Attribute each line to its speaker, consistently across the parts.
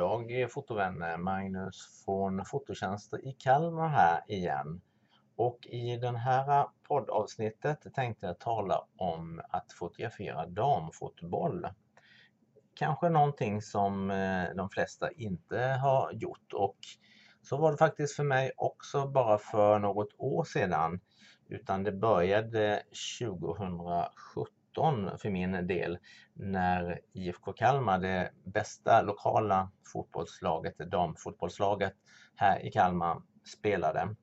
Speaker 1: dag eh, fotovänner, Magnus från Fototjänster i Kalmar här igen. Och i den här poddavsnittet tänkte jag tala om att fotografera damfotboll. Kanske någonting som eh, de flesta inte har gjort och så var det faktiskt för mig också bara för något år sedan. Utan det började 2017 2017 för min del när IFK Kalmar, det bästa lokala fotbollslaget, damfotbollslaget här i Kalmar, spelade.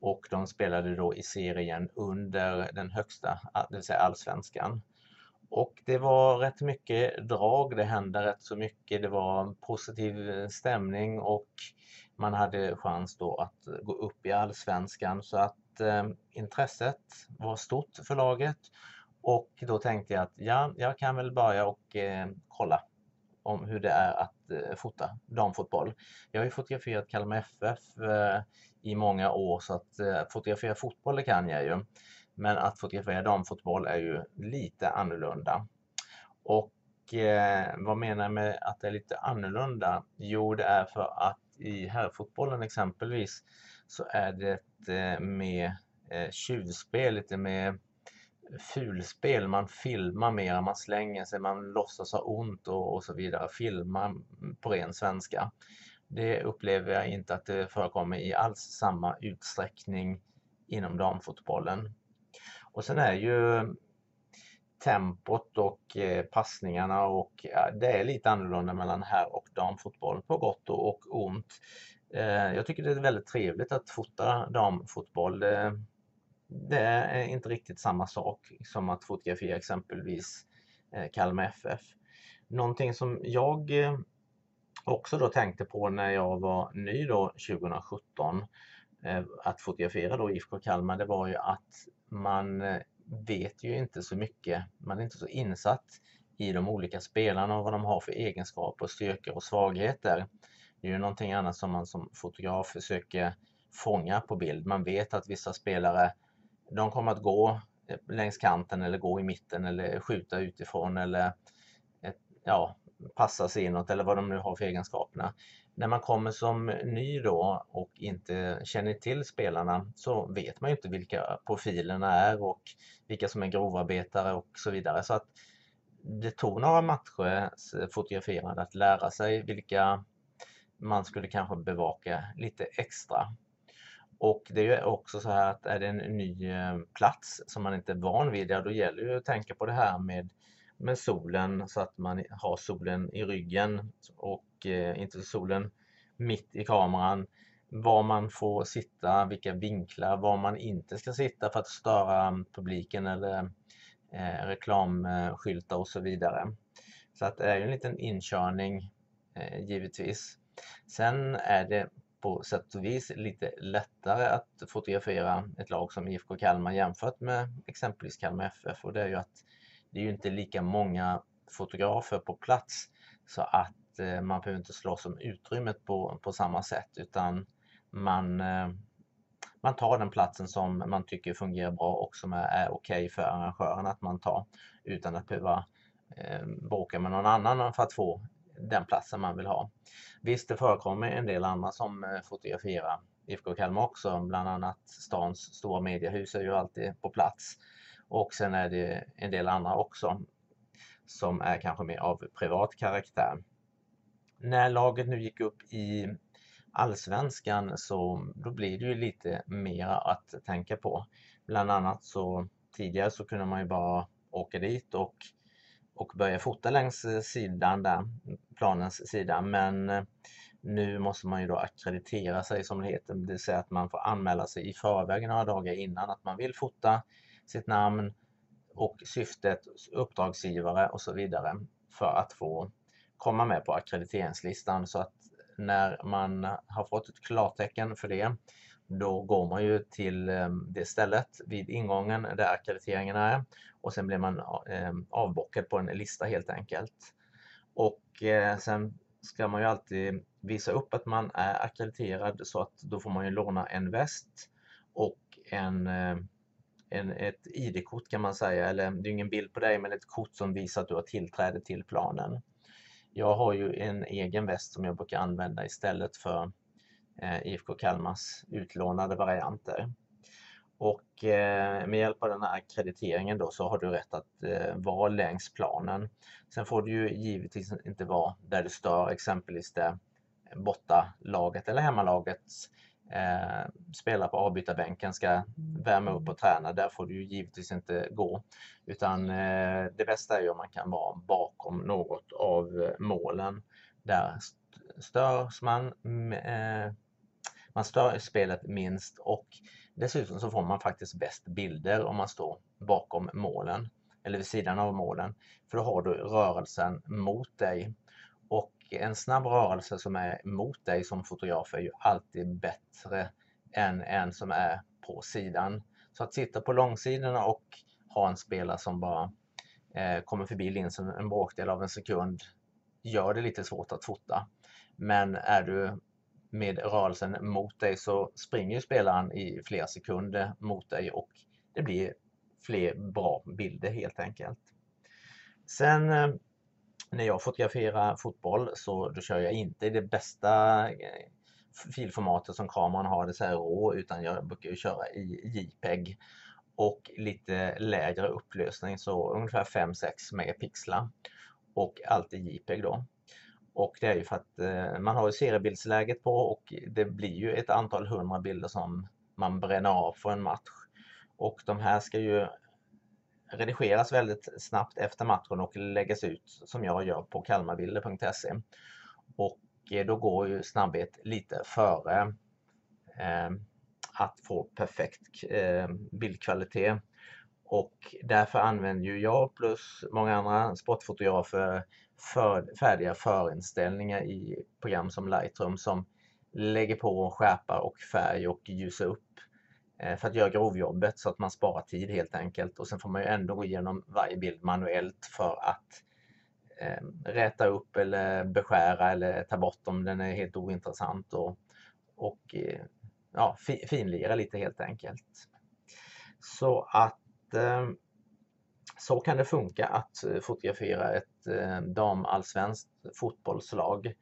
Speaker 1: Och de spelade då i serien under den högsta, ah, det vill säga allsvenskan. Och det var rätt mycket drag, det hände rätt så mycket, det var positiv stämning och man hade chans då att gå upp i allsvenskan så att eh, intresset var stort för laget och då tänkte jag att ja, jag kan väl börja och eh, kolla om hur det är att eh, fota damfotboll. Jag har ju fotograferat Kalmar FF eh, i många år så att eh, fotografera fotboll det kan jag ju. Men att fotografera damfotboll är ju lite annorlunda. Och eh, vad menar jag med att det är lite annorlunda? Jo, det är för att i herrfotbollen exempelvis så är det eh, med eh, tjuvspel, lite mer fulspel, man filmar mer, man slänger sig, man låtsas ha ont och, och så vidare. Filmar på ren svenska. Det upplever jag inte att det förekommer i alls samma utsträckning inom damfotbollen. Och sen är ju tempot och eh, passningarna och det är lite annorlunda mellan herr och damfotboll på gott och ont. Eh, jag tycker det är väldigt trevligt att fota damfotboll. Eh, det är inte riktigt samma sak som att fotografera exempelvis eh, Kalmar FF. Någonting som jag eh, också då tänkte på när jag var ny då 2017 eh, att fotografera då IFK Kalmar, det var ju att man vet ju inte så mycket, man är inte så insatt i de olika spelarna och vad de har för egenskaper, styrkor och svagheter. Det är ju någonting annat som man som fotograf försöker fånga på bild. Man vet att vissa spelare de kommer att gå eh, längs kanten eller gå i mitten eller skjuta utifrån eller ja, passa sig inåt eller vad de nu har för egenskaperna. När man kommer som ny då och inte känner till spelarna så vet man ju inte vilka profilerna är och vilka som är grovarbetare och så vidare. Så att det tog några matcher eh, fotograferande att lära sig vilka man skulle kanske bevaka lite extra. Och det är ju också så här att är det en ny eh, plats som man inte är van vid, ja då gäller det att tänka på det här med, med solen så att man har solen i ryggen och eh, inte solen mitt i kameran. Var man får sitta, vilka vinklar, var man inte ska sitta för att störa publiken eller eh, reklamskyltar och så vidare. Så att det är ju en liten inkörning eh, givetvis. Sen är det på sätt och vis lite lättare att fotografera ett lag som IFK Kalmar jämfört med exempelvis Kalmar FF och det är ju att det är ju inte lika många fotografer på plats så att eh, man behöver inte slåss om utrymmet på, på samma sätt utan man, eh, man tar den platsen som man tycker fungerar bra och som är, är okej okay för arrangören att man tar utan att behöva eh, bråka med någon annan för att få den platsen man vill ha. Visst, det förekommer en del andra som eh, fotograferar IFK Kalmar också, bland annat stans stora mediehus är ju alltid på plats. Och sen är det en del andra också som är kanske mer av privat karaktär. När laget nu gick upp i Allsvenskan så då blir det ju lite mer att tänka på. Bland annat så tidigare så kunde man ju bara åka dit och och börja fota längs eh, sidan där, planens sida. Men eh, nu måste man ju då akkreditera sig som det heter, det vill säga att man får anmäla sig i förväg några dagar innan att man vill fota sitt namn och syftet, uppdragsgivare och så vidare för att få komma med på ackrediteringslistan så att när man har fått ett klartecken för det då går man ju till ehm, det stället vid ingången där akkrediteringen är och sen blir man ehm, avbockad på en lista helt enkelt. Och eh, sen ska man ju alltid visa upp att man är akkrediterad så att då får man ju låna en väst och en, ehm, en, ett ID-kort kan man säga, eller det är ingen bild på dig men ett kort som visar att du har tillträde till planen. Jag har ju en egen väst som jag brukar använda istället för Eh, IFK Kalmars utlånade varianter. Och eh, med hjälp av den här krediteringen då så har du rätt att eh, vara längs planen. Sen får du ju givetvis inte vara där du stör exempelvis det bortalaget eller hemmalaget eh, spelar på avbytarbänken ska värma upp och träna. Där får du ju givetvis inte gå. Utan eh, det bästa är ju om man kan vara bakom något av målen. Där störs man, eh, man stör spelet minst och dessutom så får man faktiskt bäst bilder om man står bakom målen eller vid sidan av målen. För då har du rörelsen mot dig och en snabb rörelse som är mot dig som fotograf är ju alltid bättre än en som är på sidan. Så att sitta på långsidorna och ha en spelare som bara eh, kommer förbi linsen en bråkdel av en sekund gör det lite svårt att fota. Men är du med rörelsen mot dig så springer spelaren i flera sekunder mot dig och det blir fler bra bilder helt enkelt. Sen eh, när jag fotograferar fotboll så då kör jag inte i det bästa eh, filformatet som kameran har, det så här rå, utan jag brukar köra i JPEG och lite lägre upplösning, så ungefär 5-6 megapixlar och alltid JPEG då. Och det är ju för att eh, man har ju seriebildsläget på och det blir ju ett antal hundra bilder som man bränner av för en match. Och de här ska ju redigeras väldigt snabbt efter matchen och läggas ut som jag gör på kalmarbilder.se. Och eh, då går ju snabbhet lite före eh, att få perfekt eh, bildkvalitet. Och därför använder ju jag plus många andra sportfotografer för, färdiga förinställningar i program som Lightroom som lägger på skärpa och färg och ljusa upp eh, för att göra grovjobbet så att man sparar tid helt enkelt. Och sen får man ju ändå gå igenom varje bild manuellt för att eh, räta upp eller beskära eller ta bort om den är helt ointressant och, och eh, ja, finlira lite helt enkelt. Så att eh, så kan det funka att eh, fotografera ett eh, damallsvenskt fotbollslag.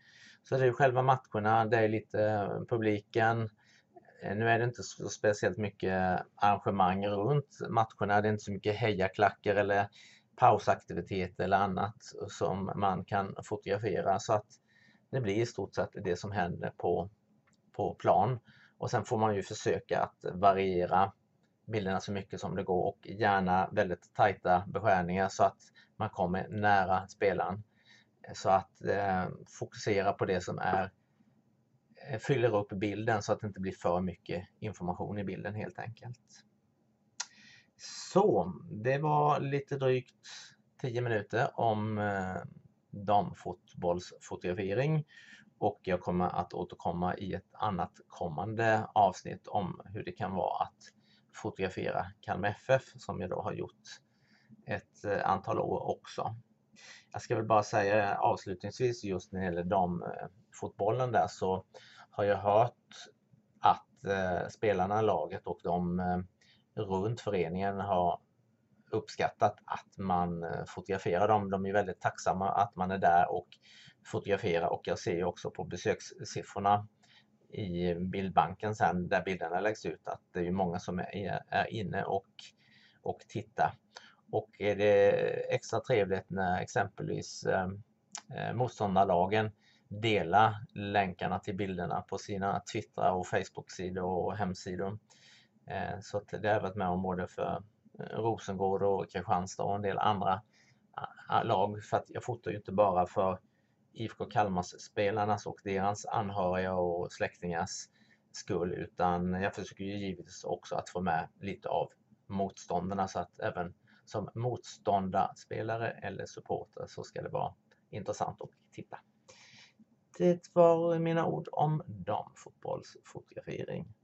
Speaker 1: Så det är själva matcherna, det är lite eh, publiken, nu är det inte så speciellt mycket arrangemang runt matcherna. Det är inte så mycket hejaklackar eller pausaktiviteter eller annat som man kan fotografera. Så att det blir i stort sett det som händer på, på plan. Och sen får man ju försöka att variera bilderna så mycket som det går och gärna väldigt tajta beskärningar så att man kommer nära spelaren. Så att eh, fokusera på det som är eh, fyller upp bilden så att det inte blir för mycket information i bilden helt enkelt. Så, det var lite drygt 10 minuter om eh, damfotbollsfotografering och jag kommer att återkomma i ett annat kommande avsnitt om hur det kan vara att fotografera Kalmar FF som jag då har gjort ett eh, antal år också. Jag ska väl bara säga avslutningsvis just när det gäller damfotbollen eh, där så har jag hört att eh, spelarna i laget och de eh, runt föreningen har uppskattat att man eh, fotograferar dem. De är väldigt tacksamma att man är där och fotograferar och jag ser också på besökssiffrorna i bildbanken sen där bilderna läggs ut att det är många som är, är inne och, och tittar. Och är det extra trevligt när exempelvis eh, eh, motståndarlagen delar länkarna till bilderna på sina Twitter och Facebook-sidor och hemsidor. Eh, så att det har jag varit med om både för eh, Rosengård och Kristianstad och en del andra lag. För att jag fotar ju inte bara för IFK Kalmars spelarnas och deras anhöriga och släktingars skull utan jag försöker ju givetvis också att få med lite av motståndarna så att även som motståndarspelare eller supporter så ska det vara intressant att titta. Det var mina ord om damfotbollsfotografering.